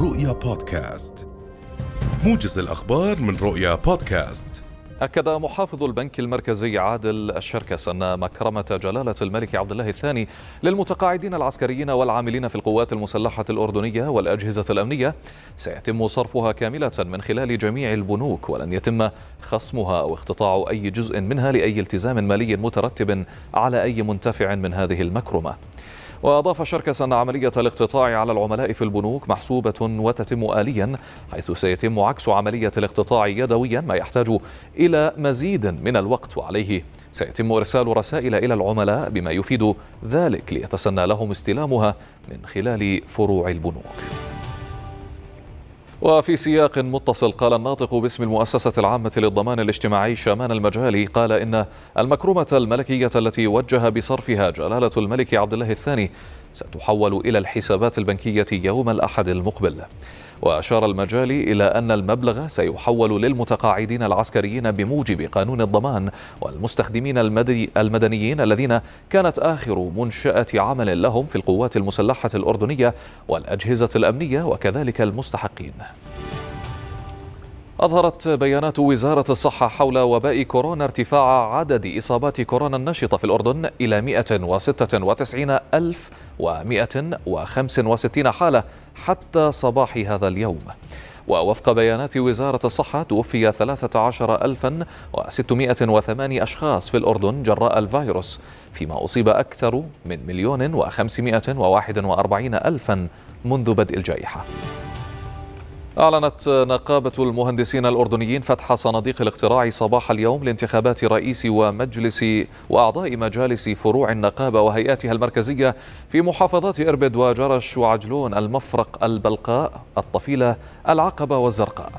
رؤيا بودكاست. موجز الأخبار من رؤيا بودكاست. أكد محافظ البنك المركزي عادل الشركس أن مكرمة جلالة الملك عبد الله الثاني للمتقاعدين العسكريين والعاملين في القوات المسلحة الأردنية والأجهزة الأمنية سيتم صرفها كاملة من خلال جميع البنوك ولن يتم خصمها أو اقتطاع أي جزء منها لأي التزام مالي مترتب على أي منتفع من هذه المكرمة. وأضاف شركس أن عملية الاقتطاع على العملاء في البنوك محسوبة وتتم آليا حيث سيتم عكس عملية الاقتطاع يدويا ما يحتاج إلى مزيد من الوقت وعليه سيتم إرسال رسائل إلى العملاء بما يفيد ذلك ليتسنى لهم استلامها من خلال فروع البنوك. وفي سياق متصل قال الناطق باسم المؤسسة العامة للضمان الاجتماعي شامان المجالي قال إن المكرمة الملكية التي وجه بصرفها جلالة الملك عبد الله الثاني ستحول إلى الحسابات البنكية يوم الأحد المقبل. وأشار المجالي إلى أن المبلغ سيحول للمتقاعدين العسكريين بموجب قانون الضمان والمستخدمين المدنيين الذين كانت آخر منشأة عمل لهم في القوات المسلحة الأردنية والأجهزة الأمنية وكذلك المستحقين. أظهرت بيانات وزارة الصحة حول وباء كورونا ارتفاع عدد إصابات كورونا النشطة في الأردن إلى 196165 حالة حتى صباح هذا اليوم. ووفق بيانات وزارة الصحة توفي 13608 أشخاص في الأردن جراء الفيروس فيما أصيب أكثر من مليون وخمسمائة وواحد وأربعين ألفا منذ بدء الجائحة. أعلنت نقابة المهندسين الأردنيين فتح صناديق الاقتراع صباح اليوم لانتخابات رئيس ومجلس وأعضاء مجالس فروع النقابة وهيئاتها المركزية في محافظات إربد وجرش وعجلون المفرق البلقاء الطفيلة العقبة والزرقاء.